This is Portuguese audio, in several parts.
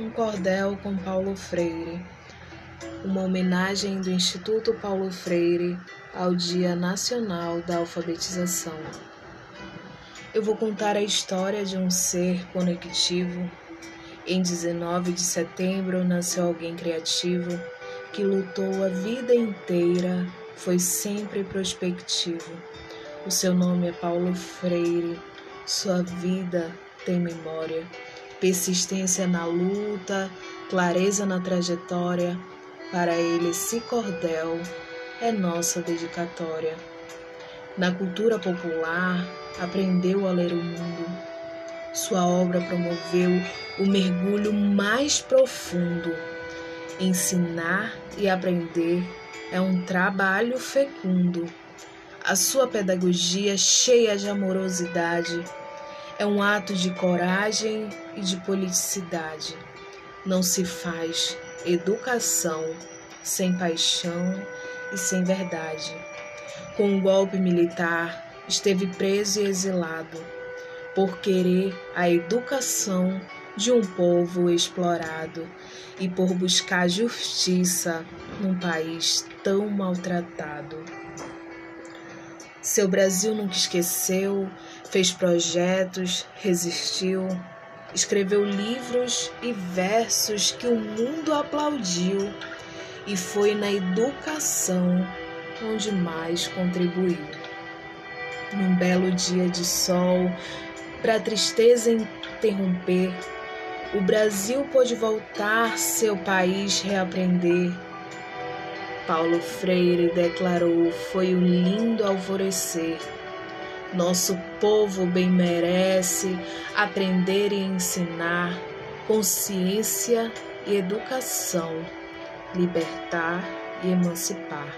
Um cordel com Paulo Freire. Uma homenagem do Instituto Paulo Freire ao Dia Nacional da Alfabetização. Eu vou contar a história de um ser conectivo. Em 19 de setembro nasceu alguém criativo que lutou a vida inteira, foi sempre prospectivo. O seu nome é Paulo Freire, sua vida tem memória, persistência na luta, clareza na trajetória. Para ele, esse cordel é nossa dedicatória. Na cultura popular, aprendeu a ler o mundo. Sua obra promoveu o mergulho mais profundo. Ensinar e aprender é um trabalho fecundo. A sua pedagogia, cheia de amorosidade, é um ato de coragem e de politicidade. Não se faz educação sem paixão e sem verdade. Com o golpe militar, esteve preso e exilado por querer a educação de um povo explorado e por buscar justiça num país tão maltratado. Seu Brasil nunca esqueceu, fez projetos, resistiu, escreveu livros e versos que o mundo aplaudiu e foi na educação onde mais contribuiu. Num belo dia de sol, para a tristeza interromper, o Brasil pôde voltar, seu país reaprender Paulo Freire declarou: foi um lindo alvorecer. Nosso povo bem merece aprender e ensinar, consciência e educação, libertar e emancipar.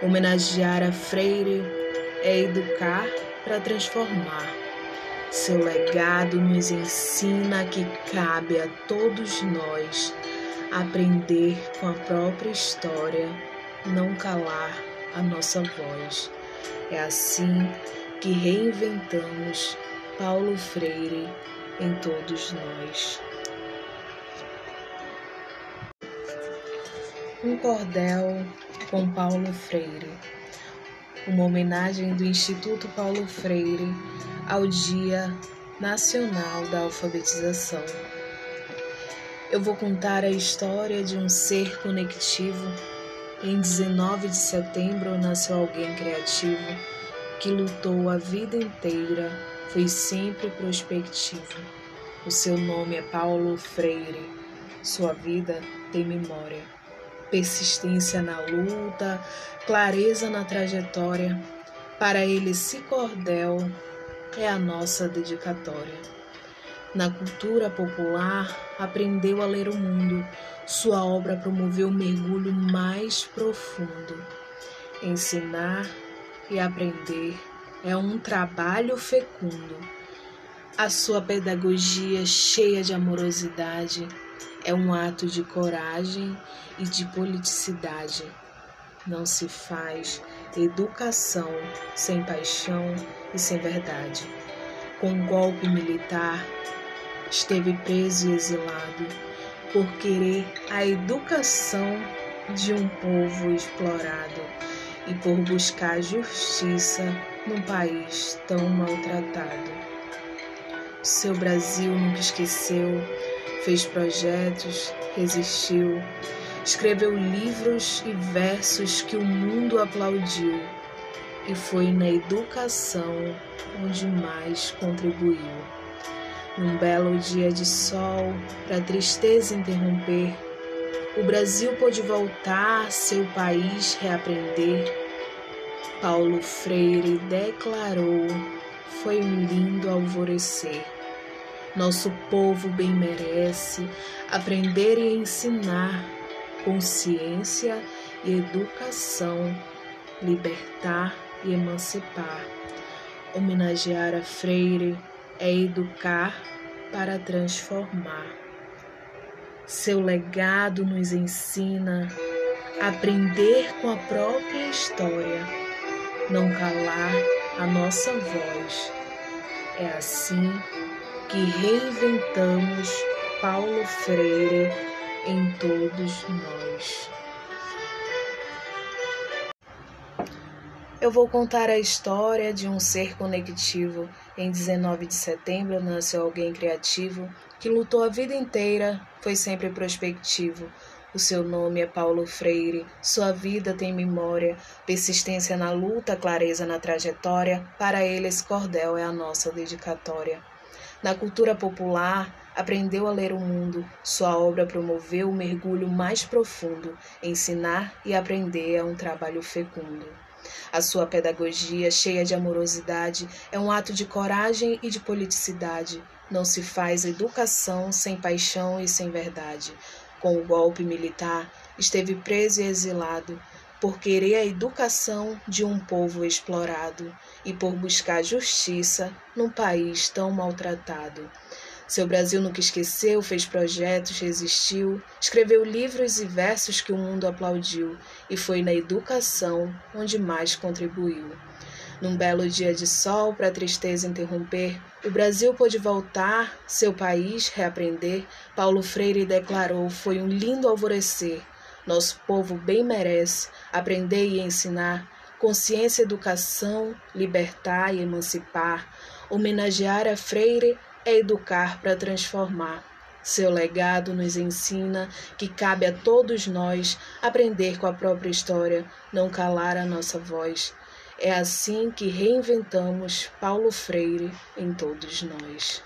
Homenagear a Freire é educar para transformar. Seu legado nos ensina que cabe a todos nós aprender com a própria história, não calar a nossa voz. É assim que reinventamos Paulo Freire em todos nós. Um cordel com Paulo Freire. Uma homenagem do Instituto Paulo Freire ao Dia Nacional da Alfabetização eu vou contar a história de um ser conectivo. Em 19 de setembro nasceu alguém criativo que lutou a vida inteira, foi sempre prospectivo. O seu nome é Paulo Freire. Sua vida tem memória, persistência na luta, clareza na trajetória. Para ele, esse cordel é a nossa dedicatória. Na cultura popular, aprendeu a ler o mundo. Sua obra promoveu o mergulho mais profundo. Ensinar e aprender é um trabalho fecundo. A sua pedagogia, cheia de amorosidade, é um ato de coragem e de politicidade. Não se faz educação sem paixão e sem verdade. Com um golpe militar, esteve preso e exilado por querer a educação de um povo explorado e por buscar justiça num país tão maltratado. Seu Brasil nunca esqueceu, fez projetos, resistiu, escreveu livros e versos que o mundo aplaudiu e foi na educação onde mais contribuiu. Num belo dia de sol, para tristeza interromper, o Brasil pôde voltar, seu país reaprender. Paulo Freire declarou: foi um lindo alvorecer. Nosso povo bem merece aprender e ensinar, consciência e educação, libertar e emancipar. Homenagear a Freire é educar para transformar. Seu legado nos ensina a aprender com a própria história, não calar a nossa voz. É assim que reinventamos Paulo Freire em todos nós. Eu vou contar a história de um ser conectivo. Em 19 de setembro nasceu alguém criativo que lutou a vida inteira, foi sempre prospectivo. O seu nome é Paulo Freire, sua vida tem memória, persistência na luta, clareza na trajetória. Para ele, esse cordel é a nossa dedicatória. Na cultura popular, aprendeu a ler o mundo. Sua obra promoveu o mergulho mais profundo. Ensinar e aprender é um trabalho fecundo. A sua pedagogia, cheia de amorosidade, é um ato de coragem e de politicidade. Não se faz educação sem paixão e sem verdade com o golpe militar, esteve preso e exilado por querer a educação de um povo explorado e por buscar justiça num país tão maltratado. Seu Brasil nunca esqueceu, fez projetos, resistiu, escreveu livros e versos que o mundo aplaudiu, e foi na educação onde mais contribuiu. Num belo dia de sol, para a tristeza interromper, o Brasil pôde voltar, seu país reaprender. Paulo Freire declarou: foi um lindo alvorecer. Nosso povo bem merece aprender e ensinar. Consciência, educação, libertar e emancipar. Homenagear a Freire é educar para transformar. Seu legado nos ensina que cabe a todos nós aprender com a própria história, não calar a nossa voz. É assim que reinventamos Paulo Freire em todos nós.